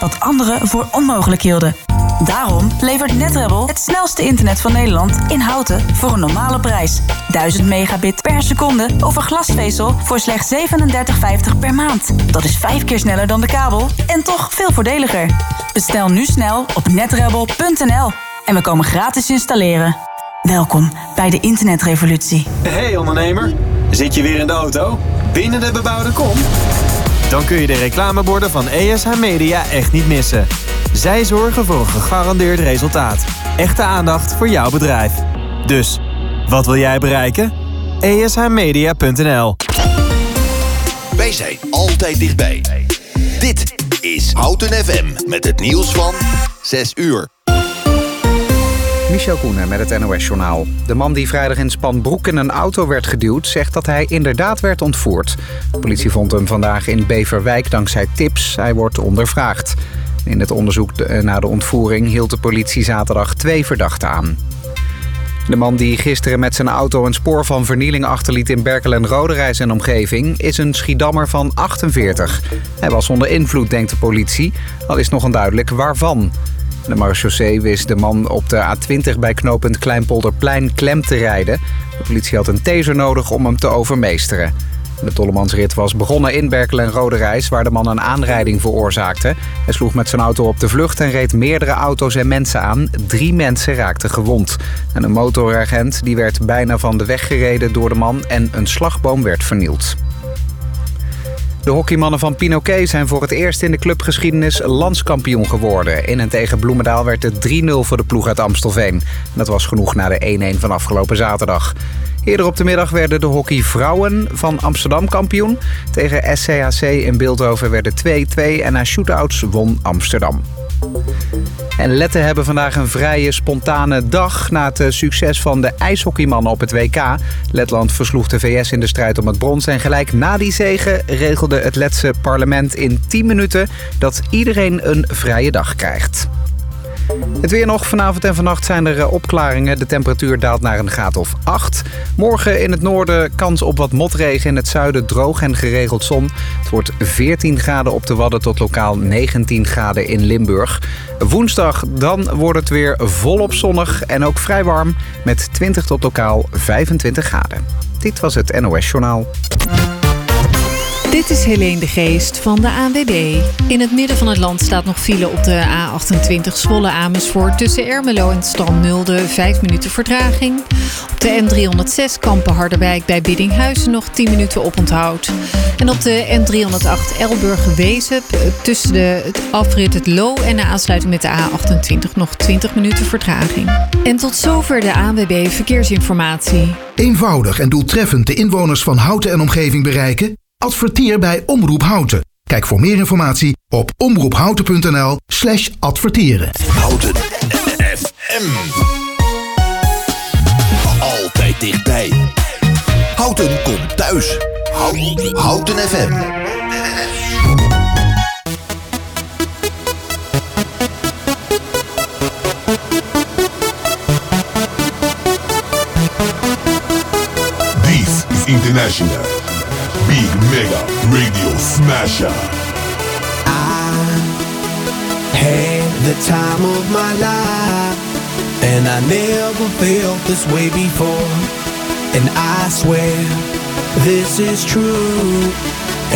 wat anderen voor onmogelijk hielden. Daarom levert NetRebel het snelste internet van Nederland in houten voor een normale prijs. 1000 megabit per seconde over glasvezel voor slechts 37,50 per maand. Dat is vijf keer sneller dan de kabel en toch veel voordeliger. Bestel nu snel op netrebel.nl en we komen gratis installeren. Welkom bij de internetrevolutie. Hey ondernemer, zit je weer in de auto? Binnen de bebouwde kom? Dan kun je de reclameborden van ESH Media echt niet missen. Zij zorgen voor een gegarandeerd resultaat. Echte aandacht voor jouw bedrijf. Dus, wat wil jij bereiken? ESHmedia.nl Wij zijn altijd dichtbij. Dit is Houten FM met het nieuws van 6 uur. Michel Koenen met het NOS-journaal. De man die vrijdag in Spanbroek in een auto werd geduwd... zegt dat hij inderdaad werd ontvoerd. De politie vond hem vandaag in Beverwijk dankzij tips. Hij wordt ondervraagd. In het onderzoek naar de ontvoering hield de politie zaterdag twee verdachten aan. De man die gisteren met zijn auto een spoor van vernieling achterliet in Berkel en Roderijs en omgeving is een Schiedammer van 48. Hij was onder invloed, denkt de politie, al is nog onduidelijk waarvan. De marechaussee wist de man op de A20 bij knooppunt Kleinpolderplein klem te rijden. De politie had een taser nodig om hem te overmeesteren. De Tollemansrit was begonnen in Berkel en Roderijs, waar de man een aanrijding veroorzaakte. Hij sloeg met zijn auto op de vlucht en reed meerdere auto's en mensen aan. Drie mensen raakten gewond. En een motoragent die werd bijna van de weg gereden door de man en een slagboom werd vernield. De hockeymannen van Pinoquet zijn voor het eerst in de clubgeschiedenis landskampioen geworden. In en tegen Bloemendaal werd het 3-0 voor de ploeg uit Amstelveen. Dat was genoeg na de 1-1 van afgelopen zaterdag. Eerder op de middag werden de hockeyvrouwen van Amsterdam kampioen. Tegen SCHC in Beeldhoven werden 2-2 en na shootouts won Amsterdam. En Letten hebben vandaag een vrije, spontane dag na het succes van de ijshockeymannen op het WK. Letland versloeg de VS in de strijd om het brons. En gelijk na die zege regelde het Letse parlement in 10 minuten dat iedereen een vrije dag krijgt. Het weer nog. Vanavond en vannacht zijn er opklaringen. De temperatuur daalt naar een graad of 8. Morgen in het noorden kans op wat motregen. In het zuiden droog en geregeld zon. Het wordt 14 graden op de Wadden tot lokaal 19 graden in Limburg. Woensdag dan wordt het weer volop zonnig en ook vrij warm. Met 20 tot lokaal 25 graden. Dit was het NOS Journaal. Dit is Helene de Geest van de ANWB. In het midden van het land staat nog file op de A28 Zwolle Amersfoort... tussen Ermelo en Stalmulde, 5 minuten vertraging. Op de N306 Kampen Harderwijk bij Biddinghuizen nog 10 minuten oponthoud. En op de N308 Elburg Wezep tussen de het afrit het Lo... en de aansluiting met de A28 nog 20 minuten vertraging. En tot zover de ANWB Verkeersinformatie. Eenvoudig en doeltreffend de inwoners van Houten en omgeving bereiken... Adverteer bij Omroep Houten. Kijk voor meer informatie op omroephouten.nl slash adverteren. Houten FM. Altijd dichtbij. Houten komt thuis. Houten, Houten FM. This is international. Big Mega Radio Smasher. I had the time of my life, and I never felt this way before. And I swear this is true,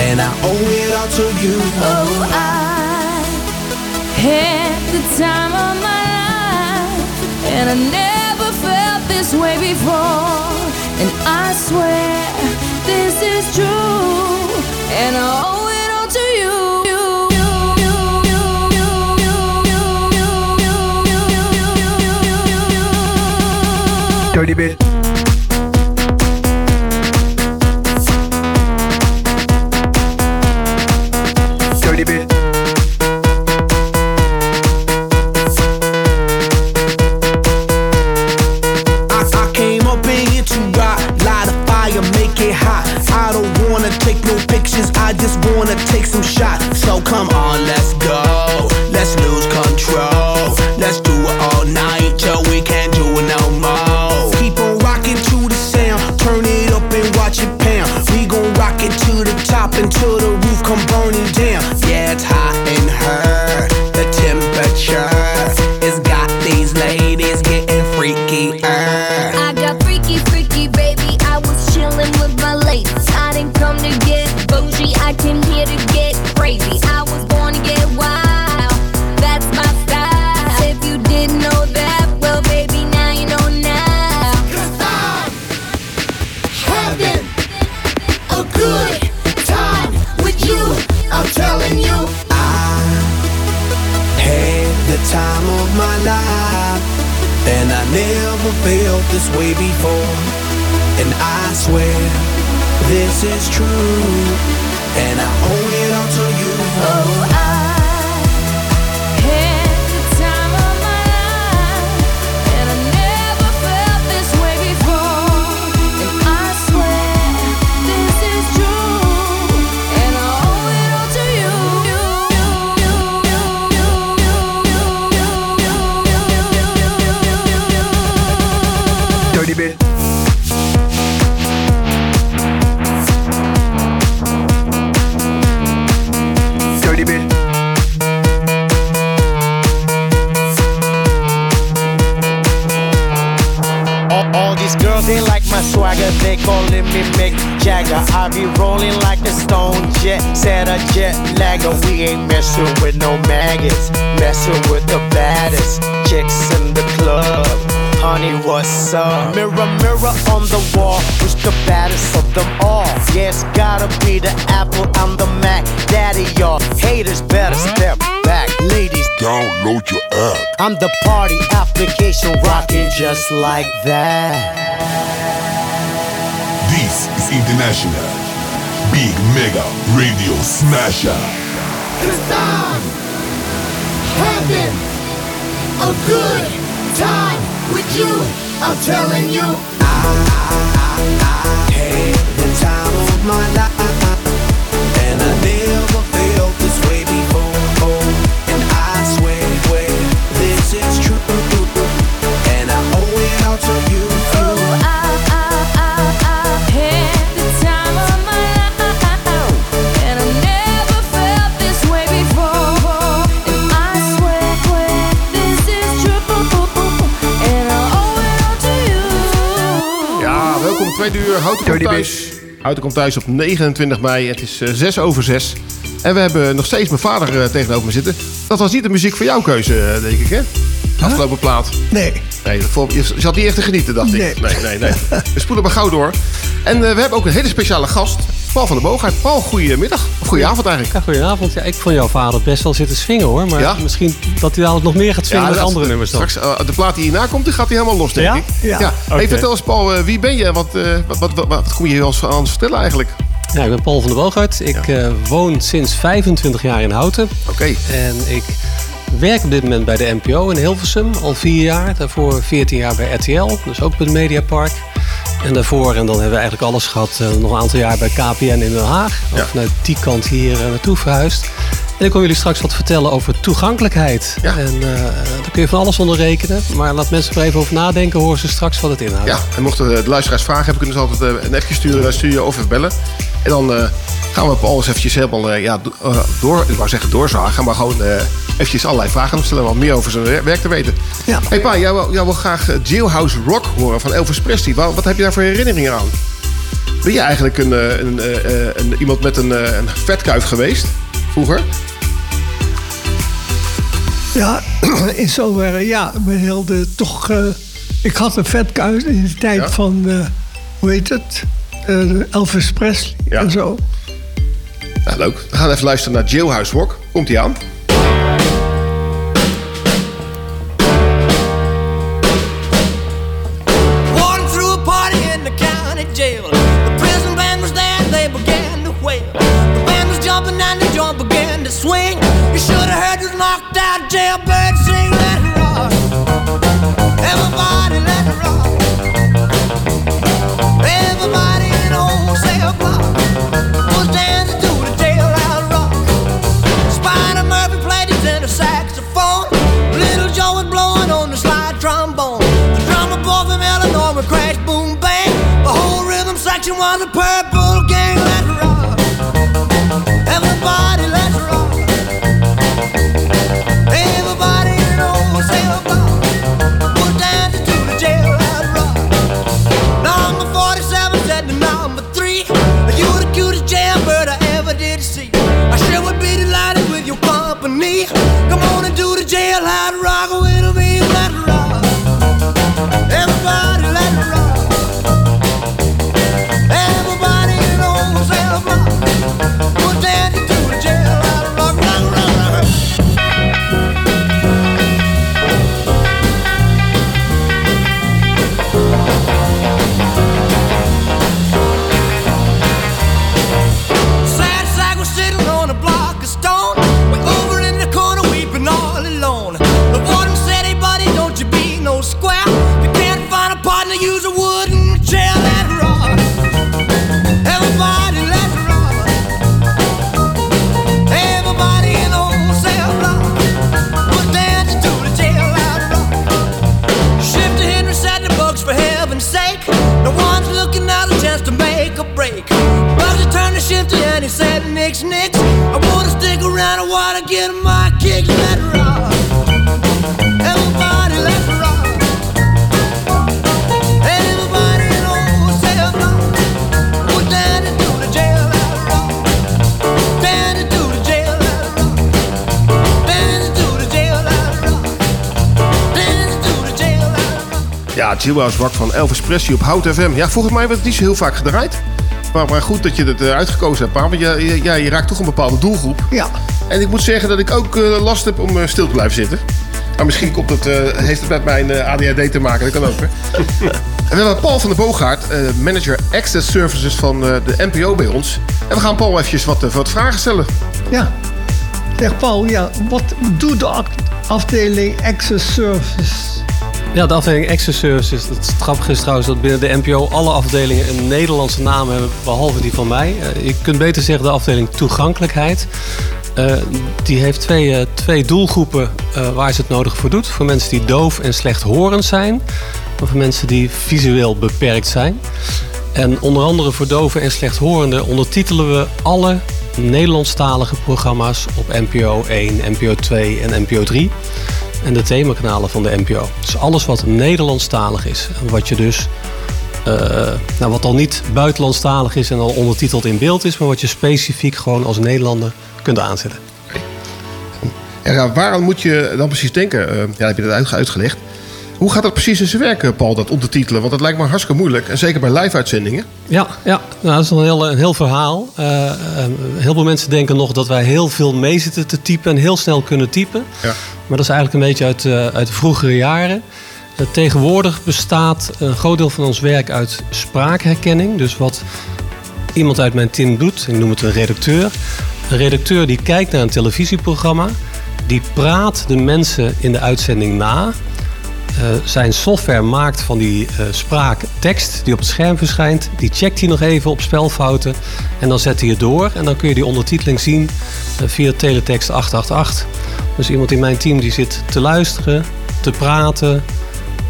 and I owe it all to you. Oh, I had the time of my life, and I never felt this way before. And I swear this is true, and I owe it all to you. Dirty bit. I'm the party application rocking just like that. This is International Big Mega Radio Smasher. Cause I'm having a good time with you. I'm telling you. Had the time of my life, tweede uur. Houten komt thuis. Houten komt thuis op 29 mei. Het is eh, 6 over 6. En we hebben nog steeds mijn vader eh, tegenover me zitten. Dat was niet de muziek van jouw keuze, eh, denk ik, hè? Afgelopen plaat. Nee. Nee, je zat niet echt te genieten, dacht Nee. ik. Nee, nee, nee. We spoelen maar gauw door. En eh, we hebben ook een hele speciale gast. Paul van der Boogheid. Paul, goedemiddag. Goedenavond eigenlijk. Ja, goedenavond. Ja, ik vond jouw vader best wel zitten swingen hoor. Maar Ja? misschien dat hij dadelijk nog meer gaat swingen met andere nummers dan. Straks, eh, de plaat die hierna komt, die gaat hij helemaal los, denk Ja? ik. Ja. Hey, Oké. vertel eens, Paul, eh, wie ben je? Wat, eh, wat, wat, wat, wat kom je hier ons aan ons vertellen eigenlijk? Ja, ik ben Paul van der Booghuit. Ik woon sinds 25 jaar in Houten. Oké. En ik werk op dit moment bij de NPO in Hilversum al vier jaar. Daarvoor 14 jaar bij RTL, dus ook bij het Mediapark. En daarvoor, en dan hebben we eigenlijk alles gehad, eh, nog een aantal jaar bij KPN in Den Haag. Ook vanuit die kant hier eh, naartoe verhuisd. En ik wil jullie straks wat vertellen over toegankelijkheid. En eh, daar kun je van alles onder rekenen. Maar laat mensen er even over nadenken, horen ze straks wat het inhoudt. Ja, en mochten de luisteraars vragen hebben, kunnen ze altijd eh, een appje sturen naar studio of even bellen. En dan eh, gaan we op alles eventjes helemaal eh, ja, do- door, ik wou zeggen doorzagen, maar gewoon eventjes allerlei vragen hem stellen om wat meer over zijn wer- werk te weten. Ja. Hey pa, jij wil, jij wil graag Jailhouse Rock horen van Elvis Presley. Wat, wat heb je daar voor herinneringen aan? Ben je eigenlijk een, een, een, iemand met een, een vetkuif geweest vroeger? Ja, in zoverre, ja. Heel de, toch... eh, ik had een vetkuis in de tijd Ja. van, eh, hoe heet het? Eh, Elvis Presley en zo. Nou, leuk. We gaan even luisteren naar Jailhouse Rock. Komt ie aan? Was a purple Jailhouse Rock van Elvis Presley op Hout FM. Ja, volgens mij werd het niet zo heel vaak gedraaid. Maar, maar goed dat je het eh, uitgekozen hebt, Pa. Want je, je, ja, je raakt toch een bepaalde doelgroep. Ja. En ik moet zeggen dat ik ook eh, last heb om eh, stil te blijven zitten. Maar misschien komt het, heeft het met mijn ADHD te maken. Dat kan ook, hè. we hebben Paul van der Boogaard, manager Access Services van de NPO bij ons. En we gaan Paul eventjes wat, wat vragen stellen. Ja. Zeg Paul, ja, wat doet de afdeling Access Service? Ja, de afdeling Access Services. Het grappige is trouwens dat binnen de NPO alle afdelingen een Nederlandse naam hebben, behalve die van mij. Eh, je kunt beter zeggen de afdeling toegankelijkheid. Eh, die heeft twee, eh, twee doelgroepen waar ze het nodig voor doet. Voor mensen die doof en slechthorend zijn. Maar voor mensen die visueel beperkt zijn. En onder andere voor doven en slechthorenden ondertitelen we alle Nederlandstalige programma's op NPO 1, NPO 2 en NPO 3 en de themakanalen van de NPO. Dus alles wat Nederlandstalig is. En wat je dus. eh, nou, wat al niet buitenlandstalig is en al ondertiteld in beeld is, maar wat je specifiek gewoon als Nederlander kunt aanzetten. Waaraan moet je dan precies denken? Eh, ja, heb je dat uit- uitgelegd. Hoe gaat dat precies in zijn werk, eh, Paul, dat ondertitelen? Want dat lijkt me hartstikke moeilijk. En zeker bij live-uitzendingen. Ja, ja nou, dat is een heel, een heel verhaal. Eh, heel veel mensen denken nog dat wij heel veel mee zitten te typen en heel snel kunnen typen. Ja. Maar dat is eigenlijk een beetje uit, uit de vroegere jaren. Tegenwoordig bestaat een groot deel van ons werk uit spraakherkenning. Dus wat iemand uit mijn team doet, ik noem het een redacteur. Een redacteur die kijkt naar een televisieprogramma. Die praat de mensen in de uitzending na. Eh, zijn software maakt van die eh, spraak tekst die op het scherm verschijnt. Die checkt hij nog even op spelfouten. En dan zet hij het door. En dan kun je die ondertiteling zien eh, via teletext 888. Dus iemand in mijn team die zit te luisteren, te praten,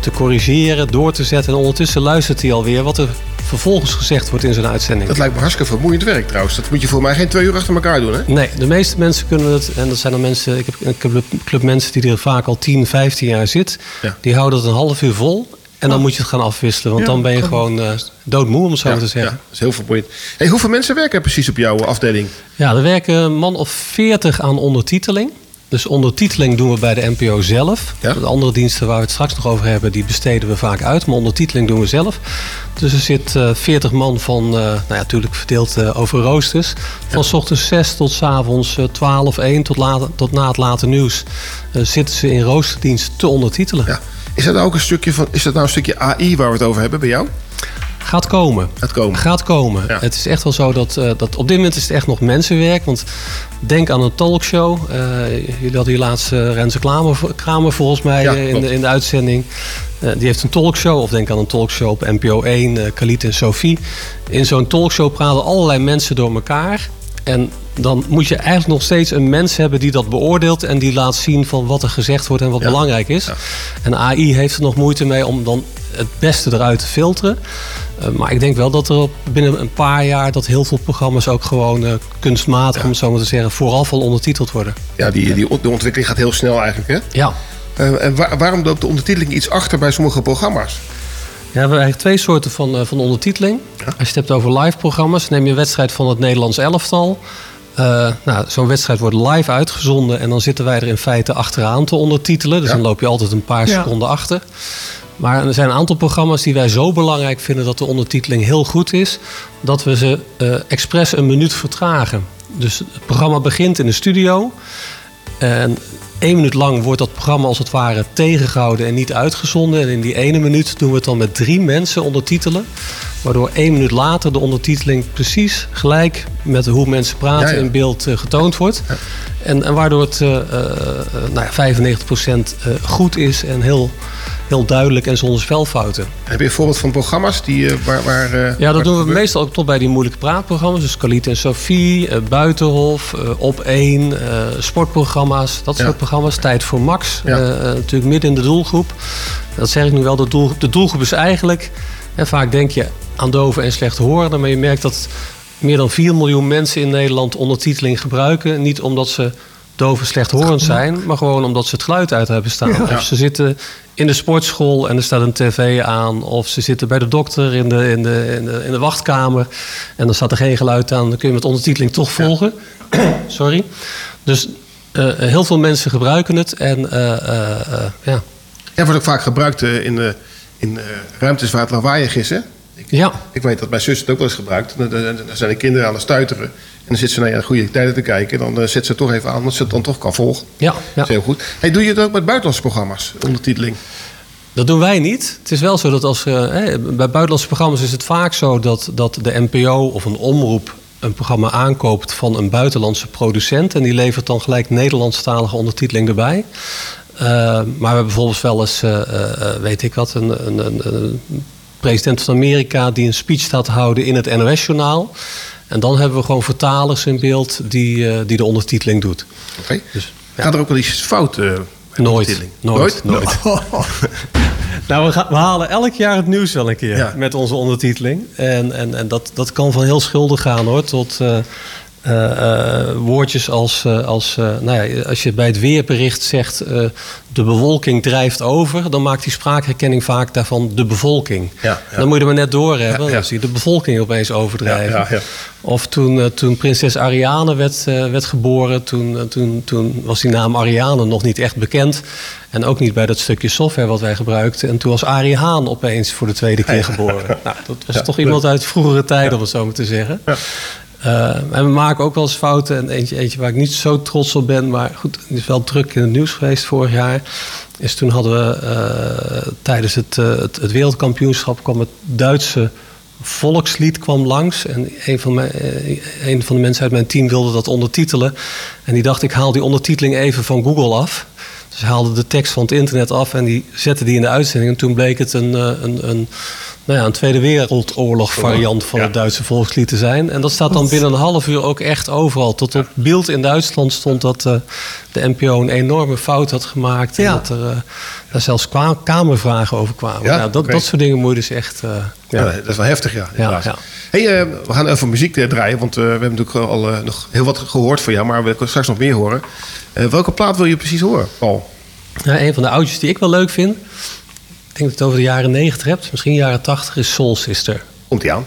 te corrigeren, door te zetten. En ondertussen luistert hij alweer wat er vervolgens gezegd wordt in zijn uitzending. Dat lijkt me hartstikke vermoeiend werk trouwens. Dat moet je voor mij geen twee uur achter elkaar doen, hè? Nee, de meeste mensen kunnen het. En dat zijn dan mensen. Ik heb een club, club mensen die er vaak al 10, 15 jaar zit. Ja. Die houden het een half uur vol. En dan Oh. moet je het gaan afwisselen. Want Ja, dan ben je gewoon eh, doodmoe, om het zo Ja, te zeggen. ja, dat is heel vermoeiend. Hey, hoeveel mensen werken er precies op jouw afdeling? Ja, er werken een man of 40 aan ondertiteling. Dus ondertiteling doen we bij de NPO zelf. De andere diensten waar we het straks nog over hebben, die besteden we vaak uit. Maar ondertiteling doen we zelf. Dus er zit eh 40 man van, eh, nou ja, natuurlijk verdeeld eh, over roosters. Van s ochtends 6 tot s avonds eh, 12, 1 tot, later, tot na het late nieuws. zitten ze in roosterdienst te ondertitelen. Is dat nou ook een stukje van? Is dat nou een stukje AI waar we het over hebben bij jou? Gaat komen. Gaat komen. Gaat komen. Het is echt wel zo dat, dat op dit moment is het echt nog mensenwerk. Want denk aan een talkshow. Eh, jullie hadden hier laatst eh, Renze Kramer, Kramer volgens mij Ja, eh, in, de, in de uitzending. Die heeft een talkshow. Of denk aan een talkshow op NPO 1, eh Khalid en Sophie. In zo'n talkshow praten allerlei mensen door elkaar. En dan moet je eigenlijk nog steeds een mens hebben die dat beoordeelt en die laat zien van wat er gezegd wordt en wat belangrijk is. En AI heeft er nog moeite mee om dan het beste eruit te filteren. Eh, maar ik denk wel dat er op- binnen een paar jaar dat heel veel programma's ook gewoon eh, kunstmatig, om het zo maar te zeggen, vooraf al ondertiteld worden. Ja, die, die, de ontwikkeling gaat heel snel eigenlijk, hè? Ja. Eh, en waar- waarom loopt de ondertiteling iets achter bij sommige programma's? Ja, we hebben eigenlijk twee soorten van, van ondertiteling. Als je het hebt over live programma's, neem je een wedstrijd van het Nederlands elftal. Eh, nou, Zo'n wedstrijd wordt live uitgezonden en dan zitten wij er in feite achteraan te ondertitelen. Dus dan loop je altijd een paar Ja. seconden achter. Maar er zijn een aantal programma's die wij zo belangrijk vinden dat de ondertiteling heel goed is, dat we ze eh expres een minuut vertragen. Dus het programma begint in de studio. En één minuut lang wordt dat programma als het ware tegengehouden en niet uitgezonden. En in die ene minuut doen we het dan met drie mensen ondertitelen. Waardoor één minuut later de ondertiteling precies gelijk met hoe mensen praten Ja, ja. in beeld eh, getoond wordt. En, en waardoor het eh, eh, nou ja, 95% eh, goed is en heel, heel duidelijk en zonder spelfouten. Heb je een voorbeeld van programma's die, eh, waar... waar eh, Ja, dat waar- doen we meestal ook tot bij die moeilijke praatprogramma's. Dus Khalid en Sophie, eh, Buitenhof, Op 1, eh, sportprogramma's. Dat Ja. soort programma's. Tijd voor Max. Ja. natuurlijk midden in de doelgroep. Dat zeg ik nu wel. De, doel, de doelgroep is eigenlijk... Hè, vaak denk je aan doven en slechthorenden. Maar je merkt dat meer dan 4 miljoen mensen in Nederland ondertiteling gebruiken. Niet omdat ze doof en slechthorend zijn, maar gewoon omdat ze het geluid uit hebben staan. Ja. Of ze zitten in de sportschool en er staat een tv aan. Of ze zitten bij de dokter in de, in de, in de, in de wachtkamer en dan staat er geen geluid aan. Dan kun je met ondertiteling toch volgen. Sorry. Dus eh, heel veel mensen gebruiken het. En eh, eh, eh, ja. Ja, wordt ook vaak gebruikt eh, in, eh, in eh, ruimtes waar het lawaaiig is, hè? Ja. Ik weet dat mijn zus het ook wel eens gebruikt. Dan, dan- dan zijn de kinderen aan het stuiteren. En dan zit ze naar je goede tijden te kijken. En dan eh, zet ze toch even aan, dat ze het dan toch kan volgen. Ja, Dat is heel goed. Hey, doe je het ook met buitenlandse programma's, ondertiteling? Dat doen wij niet. Het is wel zo dat als, eh, bij buitenlandse programma's is het vaak zo dat, dat de NPO of een omroep een programma aankoopt van een buitenlandse producent. En die levert dan gelijk Nederlandstalige ondertiteling erbij. Eh, maar we hebben bijvoorbeeld wel eens, eh, weet ik wat, een, een, een, een president van Amerika die een speech staat te houden in het NOS-journaal. En dan hebben we gewoon vertalers in beeld die, eh, die de ondertiteling doet. Oké. Dus, Gaat er ook wel iets fout? de Nooit, nooit, nooit. Nou, we, gaan, we halen elk jaar het nieuws wel een keer Ja. met onze ondertiteling. En, en, en dat, dat kan van heel schuldig gaan hoor, tot eh, woordjes als, eh, als eh, nou ja, als je bij het weerbericht zegt eh, de bewolking drijft over, dan maakt die spraakherkenning vaak daarvan de bevolking. Ja, ja. Dan moet je er maar net door hebben, Ja, dan zie je de bevolking opeens overdrijven. Ja, ja, ja. Of toen, eh, toen prinses Ariane werd, eh, werd geboren, toen, eh, toen, toen was die naam Ariane nog niet echt bekend. En ook niet bij dat stukje software wat wij gebruikten. En toen was Arie Haan opeens voor de tweede keer geboren. Nou, dat was toch iemand uit vroegere tijden, om het zo maar te zeggen. Eh, en we maken ook wel eens fouten. En eentje, waar ik niet zo trots op ben, maar goed, het is wel druk in het nieuws geweest vorig jaar. Is toen hadden we eh, tijdens het, eh, het, het wereldkampioenschap kwam het Duitse volkslied kwam langs. En een van, mijn, van de mensen uit mijn team wilde dat ondertitelen. En die dacht, ik haal die ondertiteling even van Google af. Dus haalde de tekst van het internet af en die zette die in de uitzending. En toen bleek het een, een, een, nou ja, een Tweede Wereldoorlog variant van het Duitse volkslied te zijn. En dat staat dan binnen een half uur ook echt overal. Tot op beeld in Duitsland stond dat eh, de NPO een enorme fout had gemaakt. En Ja. dat er eh, daar zelfs kamervragen over kwamen. Ja? Ja, dat, dat soort dingen moet je dus echt... eh, Ja, dat is wel heftig, ja. Ja. Hey, we gaan even muziek draaien, want we hebben natuurlijk al nog heel wat gehoord van jou, maar we kunnen straks nog meer horen. Welke plaat wil je precies horen, Paul? Ja, een van de oudjes die ik wel leuk vind. Denk dat het over de jaren 90 hebt. Misschien jaren 80 is Soul Sister. Komt die aan?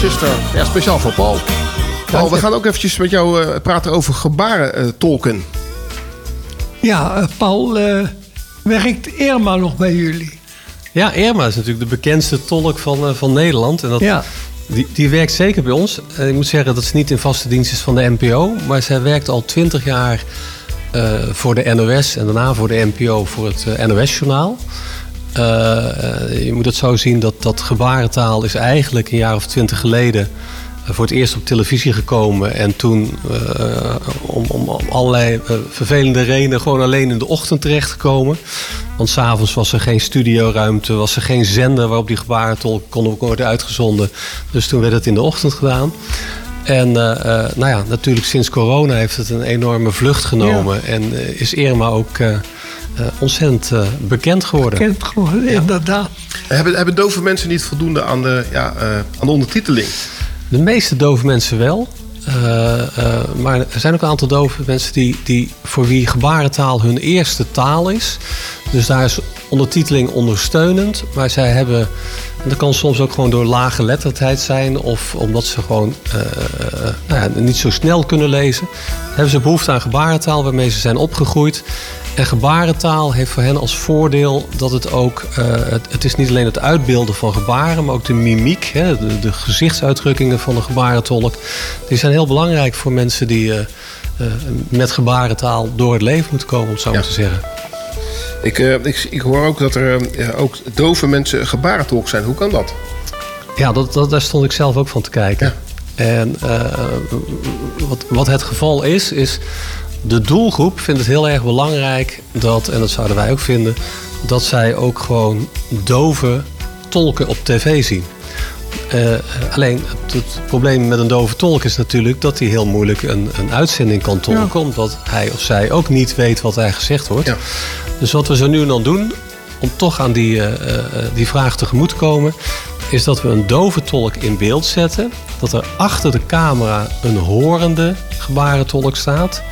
Sister. Ja, speciaal voor Paul. Paul, we gaan ook eventjes met jou eh, praten over gebarentolken. Ja, eh, Paul, eh, werkt Irma nog bij jullie? Ja, Irma is natuurlijk de bekendste tolk van, eh, van Nederland. En dat, Ja. die, die werkt zeker bij ons. Ik moet zeggen dat ze niet in vaste dienst is van de NPO. Maar zij werkt al twintig jaar eh, voor de NOS en daarna voor de NPO voor het NOS-journaal. Eh, je moet het zo zien dat, dat gebarentaal is eigenlijk een jaar of twintig geleden eh, voor het eerst op televisie gekomen. En toen eh, om, om, allerlei eh, vervelende redenen gewoon alleen in de ochtend terechtgekomen. Want s'avonds was er geen studioruimte, was er geen zender waarop die gebarentolk kon worden uitgezonden. Dus toen werd het in de ochtend gedaan. En eh, eh, nou ja, natuurlijk sinds corona heeft het een enorme vlucht genomen. En eh, is Irma ook eh, eh, ontzettend eh, bekend geworden. Bekend geworden, inderdaad. Hebben, hebben dove mensen niet voldoende aan de, ja, eh, aan de ondertiteling? De meeste dove mensen wel. Eh, eh, maar er zijn ook een aantal dove mensen die, die, voor wie gebarentaal hun eerste taal is. Dus daar is ondertiteling ondersteunend. Maar zij hebben, en dat kan soms ook gewoon door lage letterdheid zijn. Of omdat ze gewoon eh, eh, nou ja, niet zo snel kunnen lezen. Hebben ze behoefte aan gebarentaal waarmee ze zijn opgegroeid. En gebarentaal heeft voor hen als voordeel dat het ook... eh, het, het is niet alleen het uitbeelden van gebaren... maar ook de mimiek, hè, de, de gezichtsuitdrukkingen van de gebarentolk. Die zijn heel belangrijk voor mensen die eh, eh, met gebarentaal door het leven moeten komen, om het zo maar te zeggen. Ik, ik, ik hoor ook dat er ook dove mensen gebarentolk zijn. Hoe kan dat? Ja, dat, dat, daar stond ik zelf ook van te kijken. En wat, wat het geval is, is de doelgroep vindt het heel erg belangrijk dat, en dat zouden wij ook vinden, dat zij ook gewoon dove tolken op tv zien. Eh, alleen het, het probleem met een dove tolk is natuurlijk dat hij heel moeilijk een, een uitzending kan tolken, omdat hij of zij ook niet weet wat er gezegd wordt. Dus wat we zo nu en dan doen, om toch aan die, eh, eh, die vraag tegemoet te komen, is dat we een dove tolk in beeld zetten. Dat er achter de camera een horende gebarentolk staat.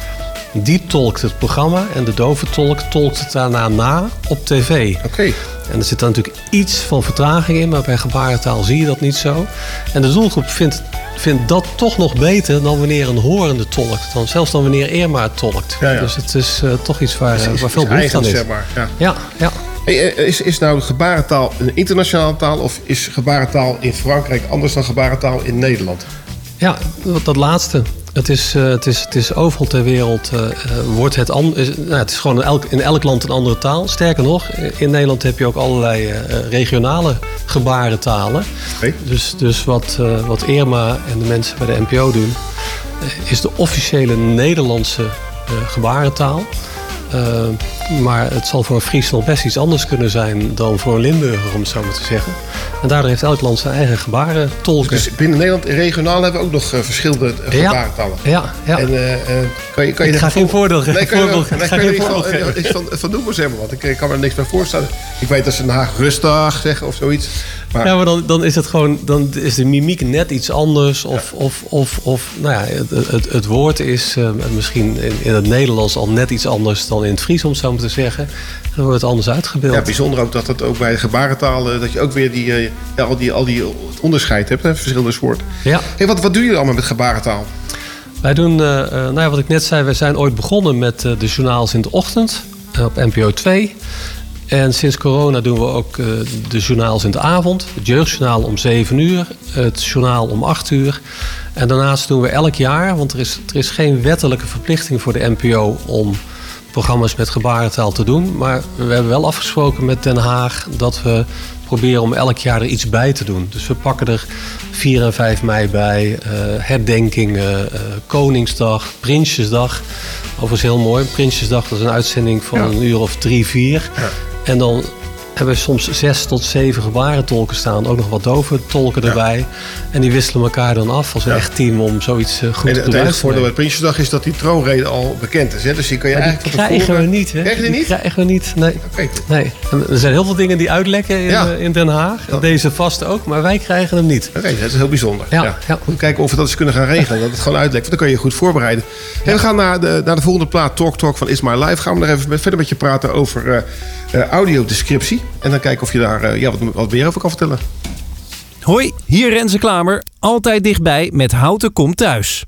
Die tolkt het programma en de dove tolk tolkt het daarna na op tv. Oké. En er zit dan natuurlijk iets van vertraging in, maar bij gebarentaal zie je dat niet zo. En de doelgroep vindt, vindt dat toch nog beter dan wanneer een horende tolkt. Dan, zelfs dan wanneer Irma tolkt. Ja, ja. Dus het is eh, toch iets waar, Is- eh, is- waar veel behoefte aan is. zeg maar, ja. Ja, ja. Hey, eh, is, is nou gebarentaal een internationale taal of is gebarentaal in Frankrijk anders dan gebarentaal in Nederland? Ja, dat laatste. Het is, eh, het, is, het is overal ter wereld eh, eh, wordt het anders. Nou, het is gewoon in elk, in elk land een andere taal. Sterker nog, in Nederland heb je ook allerlei regionale gebarentalen. Dus, dus wat, wat Irma en de mensen bij de NPO doen, is de officiële Nederlandse gebarentaal. Eh, maar het zal voor een Fries nog best iets anders kunnen zijn dan voor een Limburger, om het zo maar te zeggen. En daardoor heeft elk land zijn eigen gebarentolken. Dus binnen Nederland regionaal hebben we ook nog eh, verschillende eh, Ja. gebarentalen. Ja, ja. En kan je, kan je Ik ga geen voordeel geven. Nee, kan je, Voorbeeld- nee, ik ga kan je van, voorbeeld van, van noemen zeg maar, want ik, ik kan me er niks bij voorstellen. Ik weet dat ze Den Haag rustig zeggen of zoiets. Maar, Ja, maar dan, dan is het gewoon, dan is de mimiek net iets anders. Of, of, of, of nou ja, het, het, het woord is eh, misschien in, in het Nederlands al net iets anders dan in het Fries, om het zo maar te zeggen. En dan wordt het anders uitgebeeld. ja, bijzonder ook dat het ook bij eh, dat je ook weer die, eh, al, die, al die onderscheid hebt, hè, verschillende soorten. Ja. Hey, wat, wat doen jullie allemaal met gebarentaal? Wij doen, eh, eh, nou ja, wat ik net zei, wij zijn ooit begonnen met de journaals in de ochtend op NPO 2. En sinds corona doen we ook eh, de journaals in de avond. Het jeugdjournaal om 7 uur, het journaal om 8 uur. En daarnaast doen we elk jaar, want er is, er is geen wettelijke verplichting voor de NPO om programma's met gebarentaal te doen. Maar we hebben wel afgesproken met Den Haag dat we proberen om elk jaar er iets bij te doen. Dus we pakken er 4 en 5 mei bij, eh, herdenkingen, eh, Koningsdag, Prinsjesdag. Overigens heel mooi. Prinsjesdag dat is een uitzending van een uur of drie, vier. En dan hebben we soms zes tot zeven gebarentolken staan. Ook nog wat dove tolken erbij. En die wisselen elkaar dan af als een echt team om zoiets eh, goed En te het doen. enige voordeel bij Prinsjesdag is dat die troonrede al bekend is. Hè? Dus die kan je Maar die eigenlijk van krijgen tevoren... we niet, hè? Krijg je die Die niet? krijgen we niet, nee. nee. En Er zijn heel veel dingen die uitlekken in, eh, in Den Haag. Deze vast ook, maar wij krijgen hem niet. Oké, dat is heel bijzonder. Ja, ja. Kijken of we dat eens kunnen gaan regelen. Dat het gewoon uitlekt. Want dan kan je je goed voorbereiden. En we gaan naar de, naar de volgende plaat. Talk Talk van Is My Life. Gaan we nog even verder met je praten over eh, audiodescriptie. En dan kijken of je daar eh, ja, wat, wat meer over kan vertellen. Hoi, hier Renze Klamer. Altijd dichtbij met Houten komt thuis.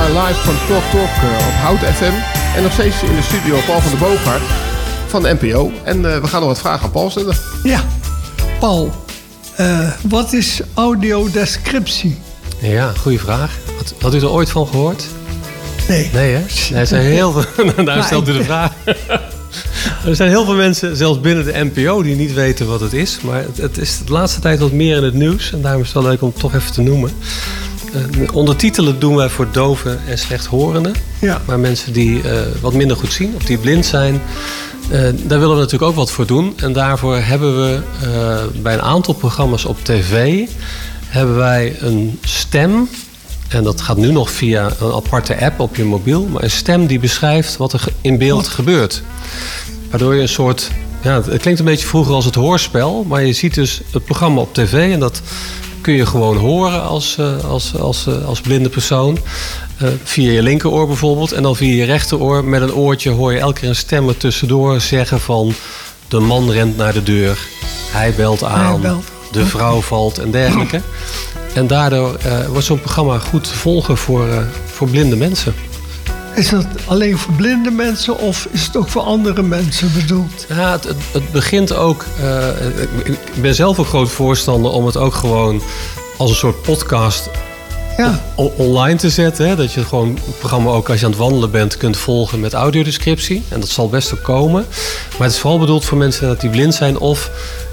My Life van Talk Talk eh, op Hout FM. En nog steeds in de studio Paul van de Boogaard van de NPO. En eh, we gaan nog wat vragen aan Paul stellen. Ja, Paul, eh, wat is audiodescriptie? Ja, goede vraag. Had, had u er ooit van gehoord? Nee. Nee, hè? Nee, er zijn heel veel... Daar Maar stelt u de vraag. er zijn heel veel mensen, zelfs binnen de NPO, die niet weten wat het is. Maar het, het is de laatste tijd wat meer in het nieuws. En daarom is het wel leuk om het toch even te noemen. Eh, ondertitelen doen wij voor doven en slechthorenden. Ja. Maar mensen die eh, wat minder goed zien of die blind zijn... eh, daar willen we natuurlijk ook wat voor doen. En daarvoor hebben we eh, bij een aantal programma's op tv... hebben wij een stem... En dat gaat nu nog via een aparte app op je mobiel. Maar een stem die beschrijft wat er in beeld gebeurt. Waardoor je een soort... Ja, het klinkt een beetje vroeger als het hoorspel. Maar je ziet dus het programma op tv. En dat kun je gewoon horen als, eh, als, als, eh, als blinde persoon. Eh, via je linkeroor bijvoorbeeld. En dan via je rechteroor met een oortje hoor je elke keer een stem er tussendoor zeggen van... De man rent naar de deur. Hij belt aan. Hij belt. De vrouw valt en dergelijke. En daardoor wordt zo'n programma goed te volgen voor, voor blinde mensen. Is dat alleen voor blinde mensen of is het ook voor andere mensen bedoeld? Ja, het, het, begint ook. eh, ik ben zelf een groot voorstander om het ook gewoon als een soort podcast Ja. online te zetten. Hè? Dat je gewoon het programma ook als je aan het wandelen bent kunt volgen met audiodescriptie. En dat zal best ook komen. Maar het is vooral bedoeld voor mensen dat die blind zijn of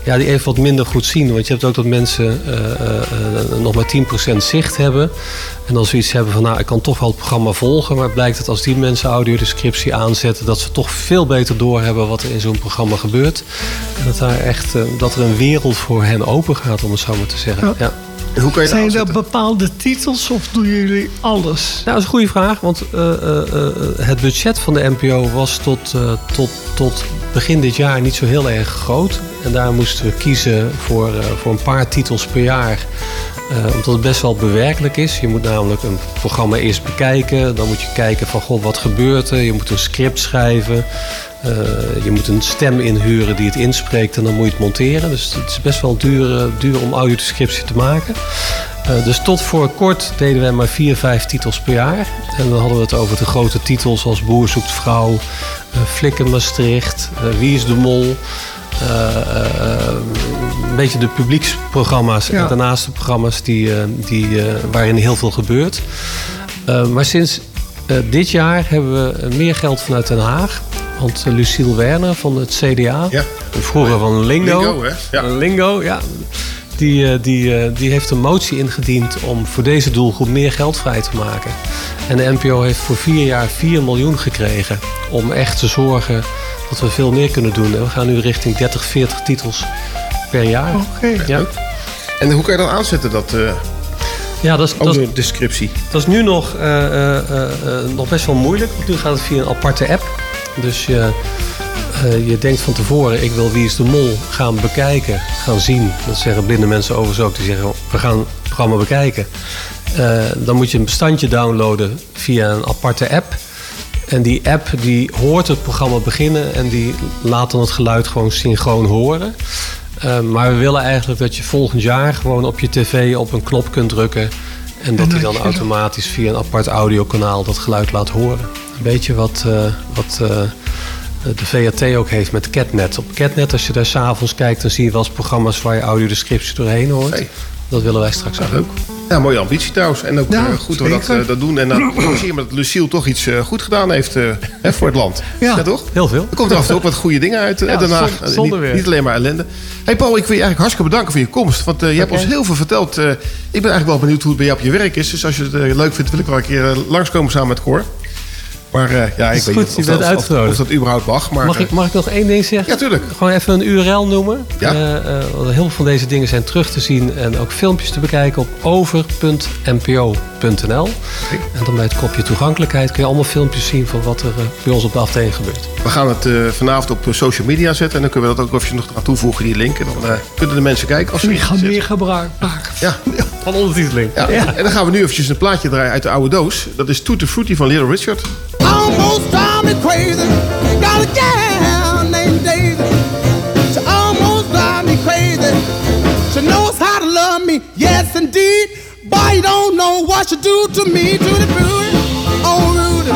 ja, die even wat minder goed zien. Want je hebt ook dat mensen eh, eh, eh, nog maar 10% zicht hebben. En dan zoiets hebben van, nou, ik kan toch wel het programma volgen. Maar blijkt dat als die mensen audiodescriptie aanzetten... dat ze toch veel beter doorhebben wat er in zo'n programma gebeurt. En dat, daar echt, dat er een wereld voor hen open gaat, om het zo maar te zeggen. Ja. Ja. En hoe kan je dat Zijn er bepaalde titels of doen jullie alles? Nou, dat is een goede vraag. Want eh, eh, eh, het budget van de NPO was tot, eh, tot, tot begin dit jaar niet zo heel erg groot. En daar moesten we kiezen voor, eh, voor een paar titels per jaar. Eh, omdat het best wel bewerkelijk is. Je moet namelijk een programma eerst bekijken. Dan moet je kijken van, goh, wat gebeurt er? Je moet een script schrijven. Eh, je moet een stem inhuren die het inspreekt en dan moet je het monteren. Dus het is best wel duur, eh, duur om audiodescriptie te maken. Eh, dus tot voor kort deden wij maar vier, vijf titels per jaar. En dan hadden we het over de grote titels als Boer zoekt vrouw, eh, Flikken Maastricht, Wie is de Mol. een beetje de publieksprogramma's en daarnaast de programma's die, die, waarin heel veel gebeurt. Maar sinds dit jaar hebben we meer geld vanuit Den Haag. Want eh, Lucille Werner van het CDA, vroeger van Lingo, Lingo, hè? Ja. Lingo, ja. Die, eh, die, eh, die heeft een motie ingediend om voor deze doelgroep meer geld vrij te maken. En de NPO heeft voor vier jaar 4 miljoen gekregen om echt te zorgen dat we veel meer kunnen doen. En we gaan nu richting 30, 40 titels per jaar. Oké. Ja. En hoe kan je dat aanzetten, dat uh, ja, dat is, dat, is, descriptie? dat is nu nog, eh, eh, eh, eh, nog best wel moeilijk. Want nu gaat het via een aparte app. Dus je, eh, je denkt van tevoren, ik wil Wie is de Mol gaan bekijken, gaan zien. Dat zeggen blinde mensen overigens ook. Die zeggen, we gaan het programma bekijken. Eh, dan moet je een bestandje downloaden via een aparte app. En die app die hoort het programma beginnen en die laat dan het geluid gewoon synchroon horen. Uh, maar we willen eigenlijk dat je volgend jaar gewoon op je tv op een knop kunt drukken. En dat hij dan automatisch via een apart audiokanaal dat geluid laat horen. Een beetje wat, uh, wat uh, de VAT ook heeft met Catnet. Op Catnet, als je daar s'avonds kijkt, dan zie je wel eens programma's waar je audiodescriptie doorheen hoort. Hey. Dat willen wij straks ook. Ja, mooie ambitie trouwens. En ook ja, uh, goed dat we dat, dat doen. En dan zie je dat Lucille toch iets uh, goed gedaan heeft hè, voor het land. Ja, ja, toch? Heel veel. Er komt er af en toe ook wat goede dingen uit ja, Den Haag. Zonder niet, niet, alleen maar ellende. hey Paul, ik wil je eigenlijk hartstikke bedanken voor je komst. Want je okay. hebt ons heel veel verteld. ik ben eigenlijk wel benieuwd hoe het bij jou op je werk is. Dus als je het leuk vindt, wil ik wel een keer langskomen samen met Cor. Maar uh, ja, ik weet niet of, dat, of, of, dat überhaupt mag. Maar, mag, ik, mag ik nog één ding zeggen? Ja, tuurlijk. Gewoon even een URL noemen. Ja. Uh, uh, heel veel van deze dingen zijn terug te zien en ook filmpjes te bekijken op over.npo.nl. Okay. En dan bij het kopje toegankelijkheid kun je allemaal filmpjes zien van wat er bij ons op de afdeling gebeurt. We gaan het vanavond op social media zetten en dan kunnen we dat ook even nog aan toevoegen, die link. En dan kunnen de mensen kijken. Als ze die gaan meer gebruik maken. Ja. Van ondertiteling. Ja. ja. En dan gaan we nu eventjes een plaatje draaien uit de oude doos. Dat is Tutti Frutti van Little Richard. Almost drive me crazy. Got a gal named Daisy. She almost drive me crazy. She knows how to love me, yes indeed. But you don't know what she do to me, to the booty, oh Rudy,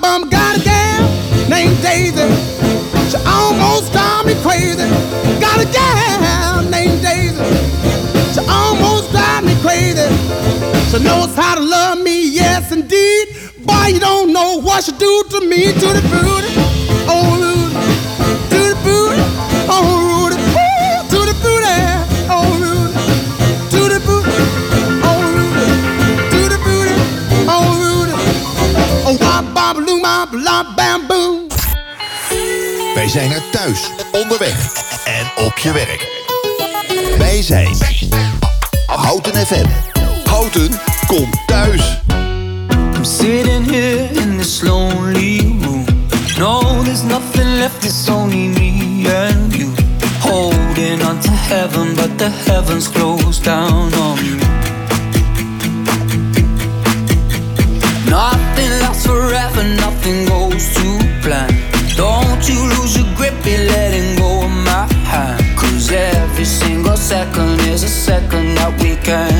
bum a gal named Daisy. She almost drive me crazy. Got a gal named Daisy. She almost drive me crazy. She knows how to love me, yes indeed. Boy, you don't know what she do to me, to the booty, oh bam, boom. Wij zijn er thuis, onderweg en op je werk. Wij zijn Houten FM. Houten komt thuis. I'm sitting here in this lonely room. No, there's nothing left, it's only me and you. Holding on to heaven, but the heavens closed down on me. Second is a second that we can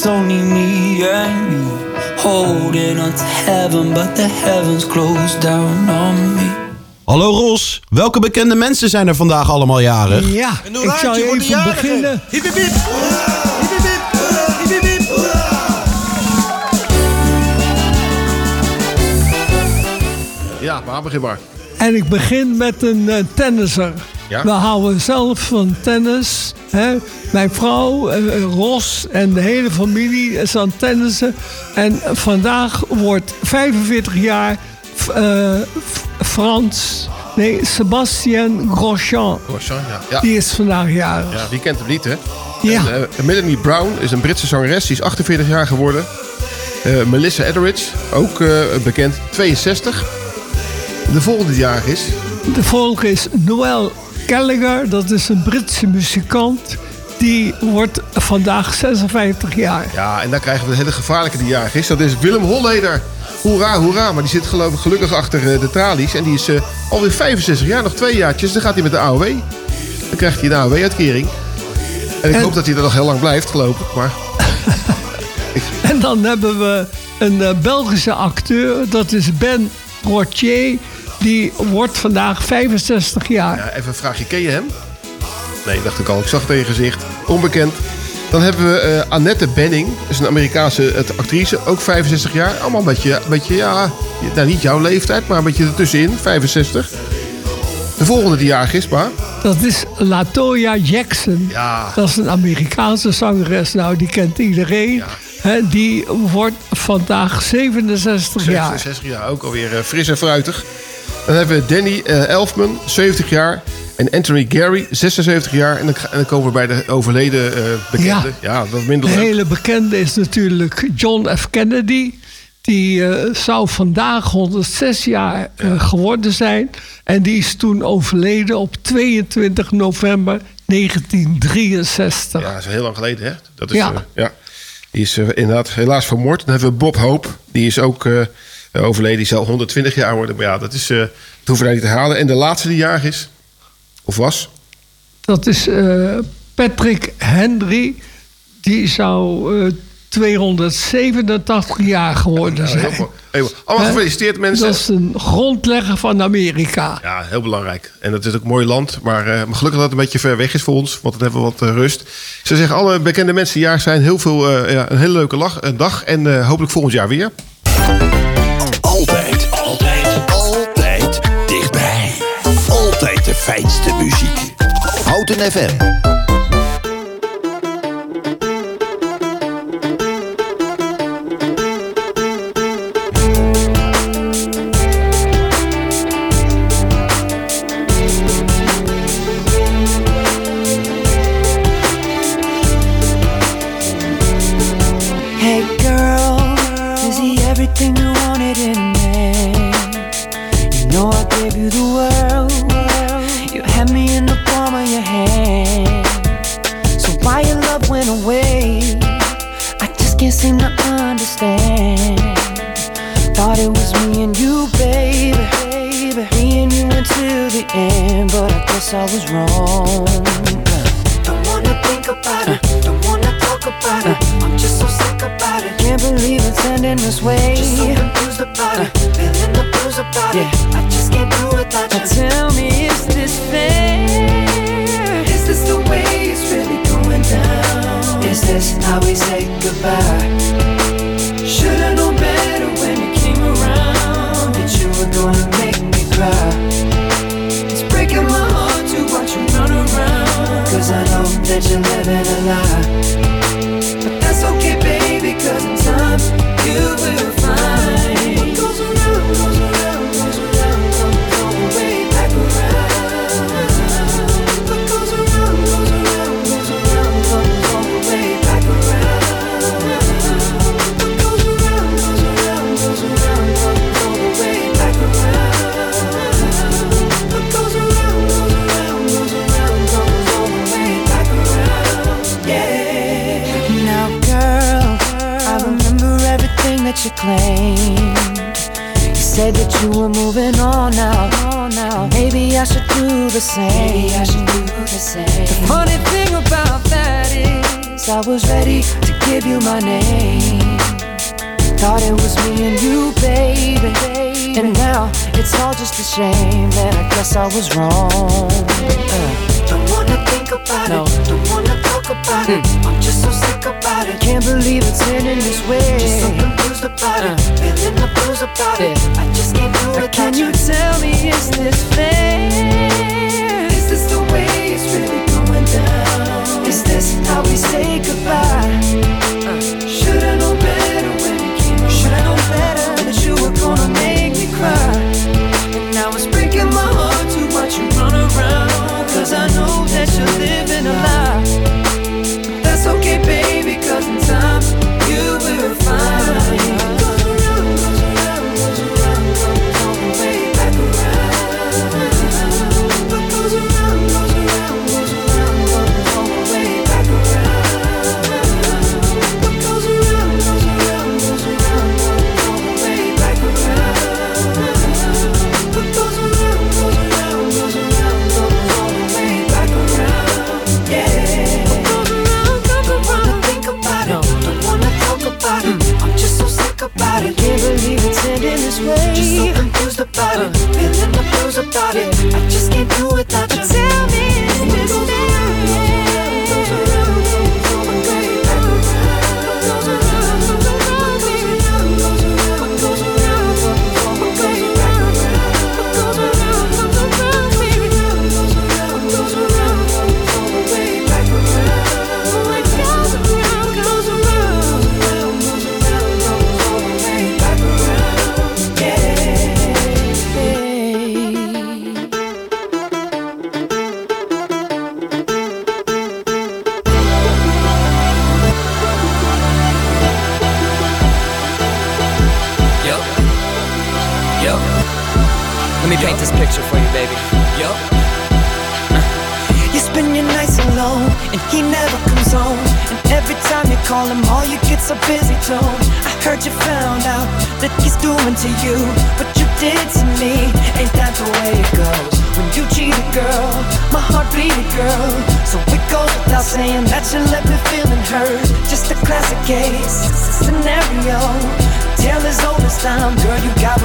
it's only me and you. Holding on to heaven, but the heavens closed down on me. Hallo Ros, welke bekende mensen zijn er vandaag allemaal jarig? Ja, ik zou even beginnen. Hiep, hiep. Ja, maar begin maar. En ik begin met een eh, tennisser. Ja. We houden zelf van tennis. Hè? Mijn vrouw, eh, Ros en de hele familie is aan tennissen. En vandaag wordt 45 jaar eh, Frans... Nee, Sébastien Grosjean. Grosjean, ja. Ja. Die is vandaag jarig. Ja, wie kent hem niet, hè? Ja. En, eh, Melanie Brown is een Britse zangeres. Die is 48 jaar geworden. Eh, Melissa Etheridge, ook eh, bekend, 62. De volgende jaar is... De volgende is Noel Gallagher. Dat is een Britse muzikant. Die wordt vandaag 56 jaar. Ja, en dan krijgen we de hele gevaarlijke die jarig is. Dat is Willem Holleder. Hoera, hoera. Maar die zit geloof ik gelukkig achter eh, de tralies. En die is eh, alweer 65 jaar, nog twee jaartjes. Dan gaat hij met de AOW. Dan krijgt hij een AOW-uitkering. En ik En- hoop dat hij er nog heel lang blijft, geloof ik. Maar En dan hebben we een eh, Belgische acteur. Dat is Ben Rotier. Die wordt vandaag 65 jaar. Ja, even een vraagje, ken je hem? Nee, dacht ik al. Ik zag het in je gezicht. Onbekend. Dan hebben we eh, Annette Benning. Dat is een Amerikaanse eh, actrice. Ook 65 jaar. Allemaal een beetje, een beetje ja... Nou, niet jouw leeftijd, maar een beetje ertussenin. 65. De volgende die jarig is, maar... Dat is Latoya Jackson. Ja. Dat is een Amerikaanse zangeres. Nou, die kent iedereen. Hè, die wordt vandaag 67 jaar. 67 jaar, ook alweer eh, fris en fruitig. Dan hebben we Danny eh, Elfman, 70 jaar. En Anthony Gary, 76 jaar. En dan, en dan komen we bij de overleden eh bekende. Ja, dat is minder De hele bekende is natuurlijk John F. Kennedy. Die eh, zou vandaag 106 jaar geworden zijn. En die is toen overleden op 22 november 1963. Ja, dat is heel lang geleden, hè? Dat is, Ja. ja. Die is inderdaad helaas vermoord. Dan hebben we Bob Hope. Die is ook overleden. Die zal 120 jaar worden. Maar ja, dat, is, eh dat hoeven we niet te halen. En de laatste die jarig is, of was, Dat is eh, Patrick Henry. Die zou eh, 287 jaar geworden Ja, heel zijn. Heel. Allemaal gefeliciteerd, mensen. Dat is een grondlegger van Amerika. Ja, heel belangrijk. En dat is ook een mooi land. Maar, eh, maar gelukkig dat het een beetje ver weg is voor ons. Want dan hebben we wat eh, rust. Ze zeggen alle bekende mensen die jarig zijn. Heel veel, eh, ja, een hele leuke lach, een dag. En eh, hopelijk volgend jaar weer. Fijnste muziek. Houten FM. The but I guess I was wrong. Don't wanna think about it. Don't wanna talk about it. I'm just so sick about it. Can't believe it's ending this way. Just so confused about it. Feeling the blues about it. I just can't do without you. Tell me, is this fair? Is this the way it's really going down? Is this how we say goodbye? Should've known better when you came around that you were gonna make me cry. That you're living a lie. But that's okay, baby, cause in time you will claimed. You said that you were moving on now. Maybe I should do the same. Maybe I should do the same. The funny thing about that is, I was ready to give you my name. Thought it was me and you, baby. And now it's all just a shame that I guess I was wrong. Uh, don't wanna think about it, don't wanna talk about it. I'm just so sick about it. Can't believe it's ending this way. Confused about it, feeling the blues about it. I just can't do it. Can you tell me, is this fair? Is this the way it's really going down? Is this how we say goodbye?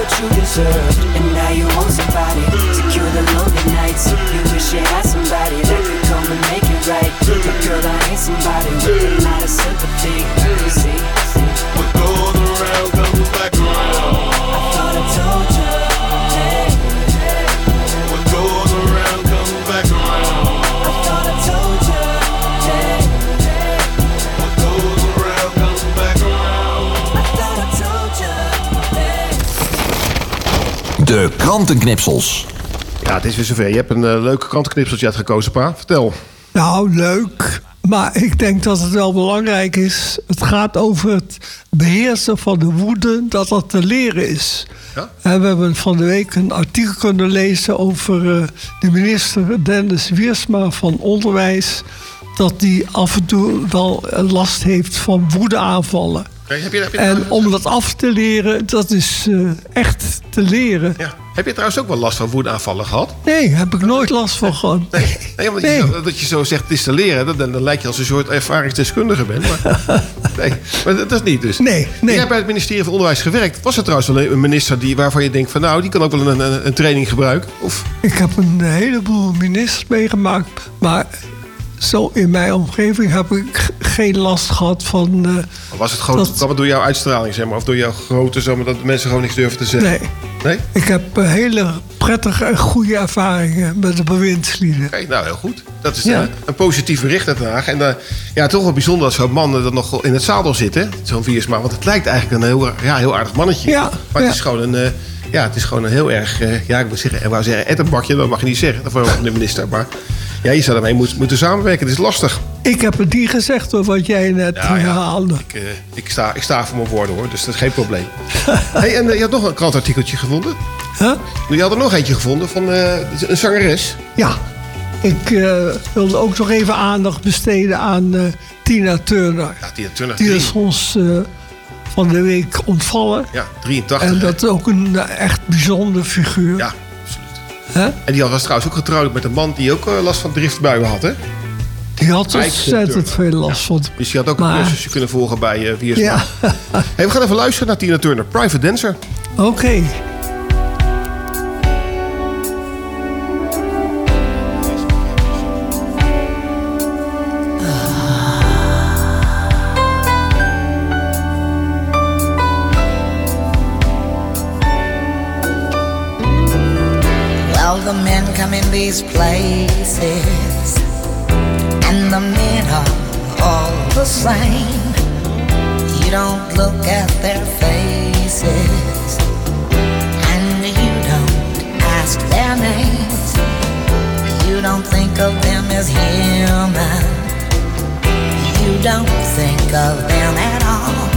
What you deserved. Krantenknipsels. Ja, het is weer zover. Je hebt een eh, leuke krantenknipseltje uitgekozen, pa. Vertel. Nou, leuk. Maar ik denk dat het wel belangrijk is. Het gaat over het beheersen van de woede, dat dat te leren is. Ja? En we hebben van de week een artikel kunnen lezen over eh, de minister Dennis Wiersma van Onderwijs. Dat die af en toe wel eh, last heeft van woedeaanvallen. Kijk, heb je, heb je En om dat af te leren, dat is eh, echt te leren. Ja. Heb je trouwens ook wel last van woedeaanvallen gehad? Nee, heb ik nooit last van gehad. Nee, omdat Je, zo- dat je zo zegt distilleren, dan, dan, dan lijkt je als een soort ervaringsdeskundige bent. Maar, nee, maar dat is niet dus. Nee, nee. Je hebt bij het ministerie van Onderwijs gewerkt. Was er trouwens wel een minister die, waarvan je denkt van nou, die kan ook wel een, een, een training gebruiken? Of Ik heb een heleboel ministers meegemaakt, maar zo in mijn omgeving heb ik geen last gehad van. eh, was het gewoon Dat- kwam het door jouw uitstraling, zeg maar? Of door jouw grootte, zeg maar, dat mensen gewoon niks durven te zeggen? nee. Nee? Ik heb eh, hele prettige en goede ervaringen met de bewindslieden. Oké, nou heel goed. Dat is Ja. eh, een positief bericht uit Den Haag. En ja, toch wel bijzonder als zo'n man dat nog in het zadel zit, hè? Zo'n Viersma. Want het lijkt eigenlijk een heel, ja, heel aardig mannetje. Ja, maar ja. het is gewoon een... ja, het is gewoon een heel erg... ja, ik wil zeggen, ik wou zeggen ettenbakje. Dat mag je niet zeggen. Dat van de minister. Maar ja, je zou ermee moet, moeten samenwerken. Het is lastig. Ik heb het niet gezegd hoor, wat jij net Ja, ja. herhaalde. Ik, eh, ik, sta, ik sta voor mijn woorden, hoor. Dus dat is geen probleem. hey, en eh, je had nog een krantartikeltje gevonden? Huh? Je had er nog eentje gevonden van eh, een zangeres. Ja, ik wilde ook nog even aandacht besteden aan Tina Turner. Ja, Tina Turner. Die is ons van de week ontvallen. Ja, 83. En dat is ook een echt bijzondere figuur. Ja, En die was trouwens ook getrouwd met een man die ook eh, last van driftbuien had, hè? Die had ontzettend veel last van. Dus die had ook Maar- een cursusje kunnen volgen bij uh, Wiersma. Ja, Hey, we gaan even luisteren naar Tina Turner, Private Dancer. oké. These places, and the men are all the same. You don't look at their faces, and you don't ask their names. You don't think of them as human. You don't think of them at all.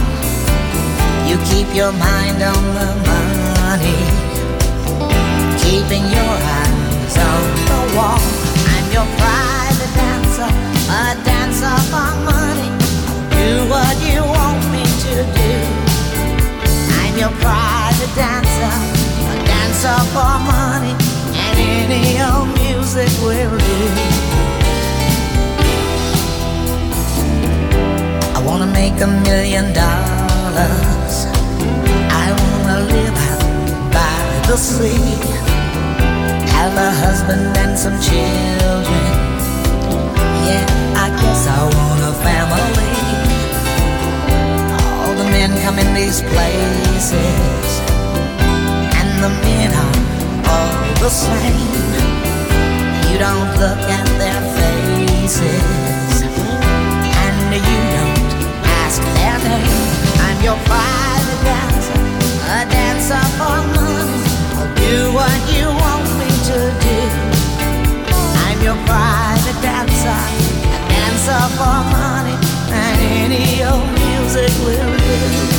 You keep your mind on the money keeping your on the wall. I'm your private dancer, a dancer for money. Do what you want me to do. I'm your private dancer, a dancer for money, and any old music will do. I wanna make a million dollars. I wanna live by the sea. Have a husband and some children. Yeah, I guess I want a family. All the men come in these places, and the men are all the same. You don't look at their faces, and you don't ask their name. I'm your private dancer, a dancer for money. I'll do what you want private dancer, a dancer for money, and any old music will do.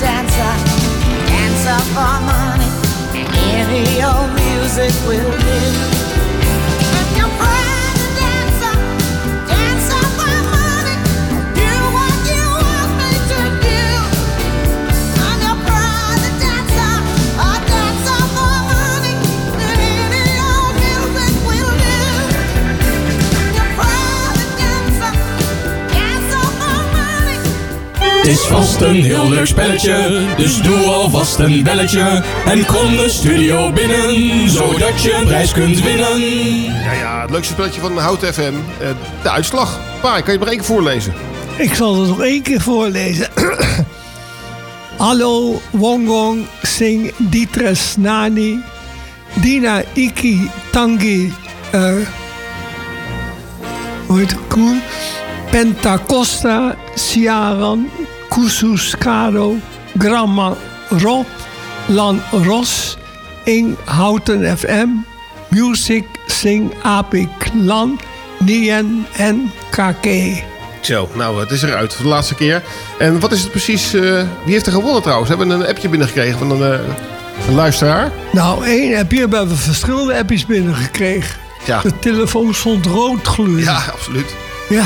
Dancer, dancer for money. Any old music will do. Is vast een heel leuk spelletje, dus doe alvast een belletje. En kom de studio binnen, zodat je een prijs kunt winnen. Ja, ja, het leukste spelletje van Hout FM. eh, de uitslag. Pa, kan je het maar één keer voorlezen? Ik zal het nog één keer voorlezen. Hallo, Wongong, Sing, Dietres, Nani, Dina, Iki, Tangi, eh hoe heet het? Koen? Pentacosta, Ciaran, Kusus, Karo, Gramma, Rob, Lan Ros, Ing, Houten FM, Music, Sing, Apik, Lan, Nien en KK. Zo, nou, het is eruit voor de laatste keer. En wat is het precies? eh, wie heeft er gewonnen trouwens? We hebben een appje binnengekregen van een, eh, een luisteraar. Nou, één appje, we hebben verschillende appjes binnengekregen. Ja. De telefoon stond rood gloeiend. Ja, absoluut. Ja,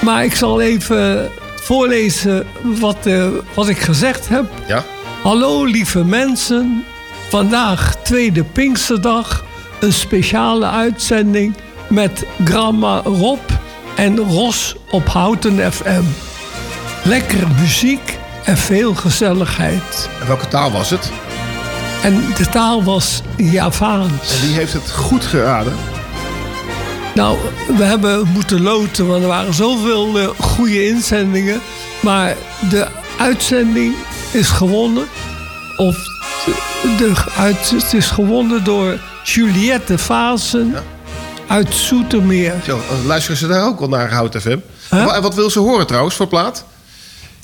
maar ik zal even voorlezen wat, eh, wat ik gezegd heb. Ja. Hallo lieve mensen, vandaag tweede Pinksterdag, een speciale uitzending met Gramma Rob en Ros op Houten FM. Lekkere muziek en veel gezelligheid. En welke taal was het? En de taal was Javaans. En wie heeft het goed geraden? Nou, we hebben moeten loten, want er waren zoveel eh, goede inzendingen. Maar de uitzending is gewonnen. Of de, de uit, het is gewonnen door Juliette Vaassen uit Zoetermeer. Zo, eh, luisteren ze daar ook al naar Hout FM? En wa- En wat wil ze horen trouwens voor plaat?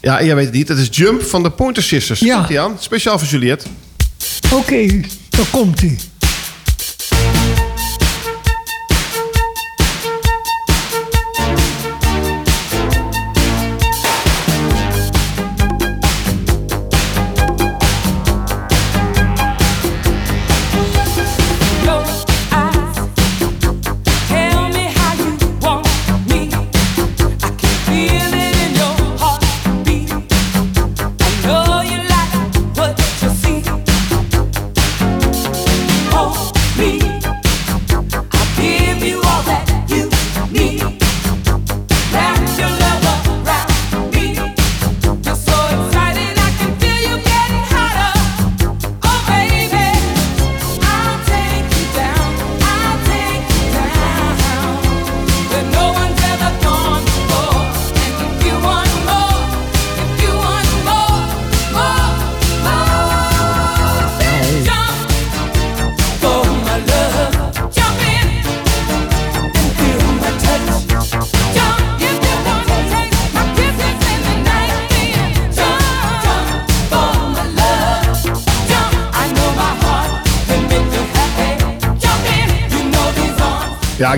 Ja, jij weet het niet. Het is Jump van de Pointer Sisters. Ja. Komt die aan? Speciaal voor Juliette. Oké, daar komt hij.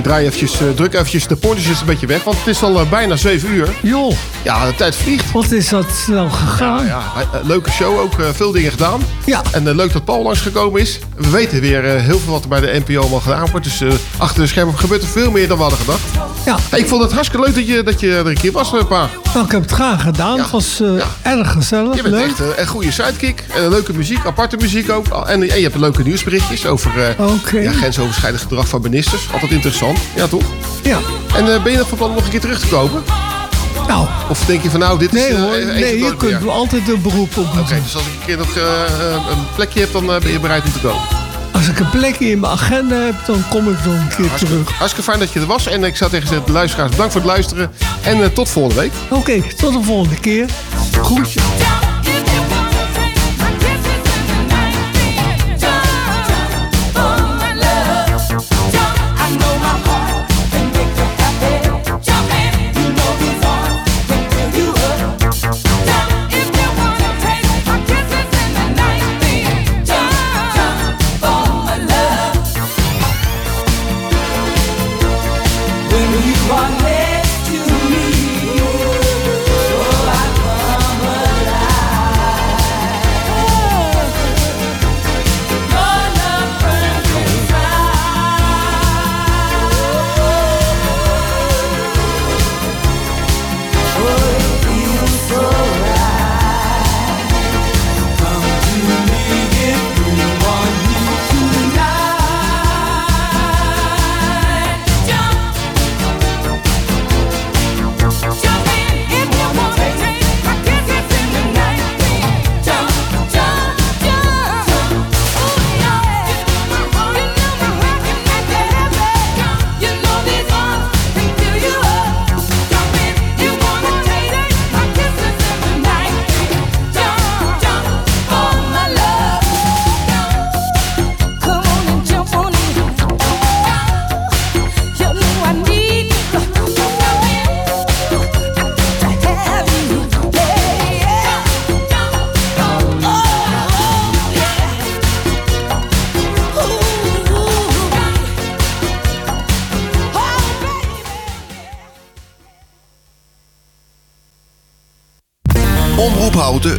Draai eventjes, eh, druk eventjes de poortjes een beetje weg, want het is al eh, bijna 7 uur. Joh. Ja, de tijd vliegt. Wat is dat snel gegaan? Ja, eh, leuke show, ook veel dingen gedaan. Ja. En leuk dat Paul langsgekomen is. We weten weer heel veel wat er bij de NPO allemaal gedaan wordt. Dus achter de schermen gebeurt er veel meer dan we hadden gedacht. Ja. Hey, ik vond het hartstikke leuk dat je, dat je er een keer was, pa. Nou, ik heb het graag gedaan. Het was erg gezellig. Je bent leuk. echt een goede sidekick. Leuke muziek, aparte muziek ook. En, en je hebt leuke nieuwsberichtjes over eh, ja, grensoverschrijdend gedrag van ministers. Altijd interessant. Ja, toch? Ja. En eh, ben je nog van plan om nog een keer terug te komen? Nou. Of denk je van nou, dit Nee is... eh, hoor, nee, je kunt meer? altijd een beroep op doen. Oké, dus als ik een keer nog eh, een plekje heb, dan ben je bereid om te komen. Als ik een plekje in mijn agenda heb, dan kom ik nog een keer terug. Hartstikke fijn dat je er was. En ik zou tegen de luisteraars, bedankt voor het luisteren. En tot volgende week. Oké, tot de volgende keer. Groetje.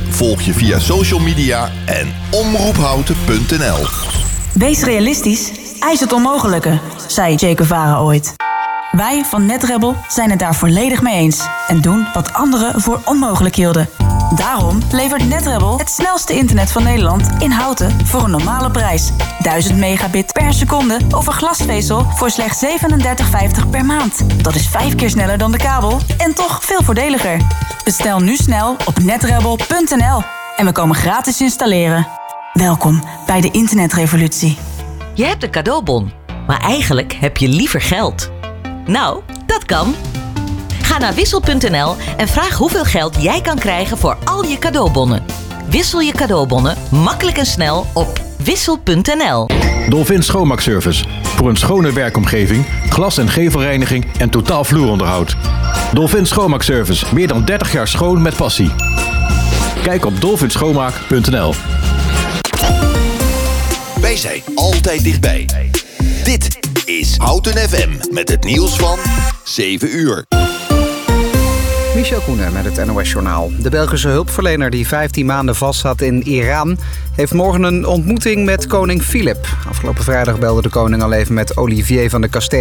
Volg je via social media en omroephouten.nl. Wees realistisch, eis het onmogelijke, zei Che Guevara ooit. Wij van NetRebel zijn het daar volledig mee eens en doen wat anderen voor onmogelijk hielden. Daarom levert NetRebel het snelste internet van Nederland in houten voor een normale prijs. 1000 megabit per seconde over glasvezel voor slechts 37,50 per maand. Dat is vijf keer sneller dan de kabel en toch veel voordeliger. Bestel nu snel op netrebel.nl en we komen gratis installeren. Welkom bij de internetrevolutie. Je hebt een cadeaubon, maar eigenlijk heb je liever geld. Nou, dat kan. Ga naar wissel.nl en vraag hoeveel geld jij kan krijgen voor al je cadeaubonnen. Wissel je cadeaubonnen makkelijk en snel op wissel.nl. Dolphin Schoonmaakservice. Voor een schone werkomgeving, glas- en gevelreiniging en totaal vloeronderhoud. Dolphin Schoonmaakservice. Meer dan 30 jaar schoon met passie. Kijk op dolphinschoonmaak.nl. Wij zijn altijd dichtbij. Dit is Houten FM met het nieuws van 7 uur. Michel Koenen met het NOS-journaal. De Belgische hulpverlener die 15 maanden vastzat in Iran... heeft morgen een ontmoeting met koning Filip. Afgelopen vrijdag belde de koning al even met Olivier van de Kasteel.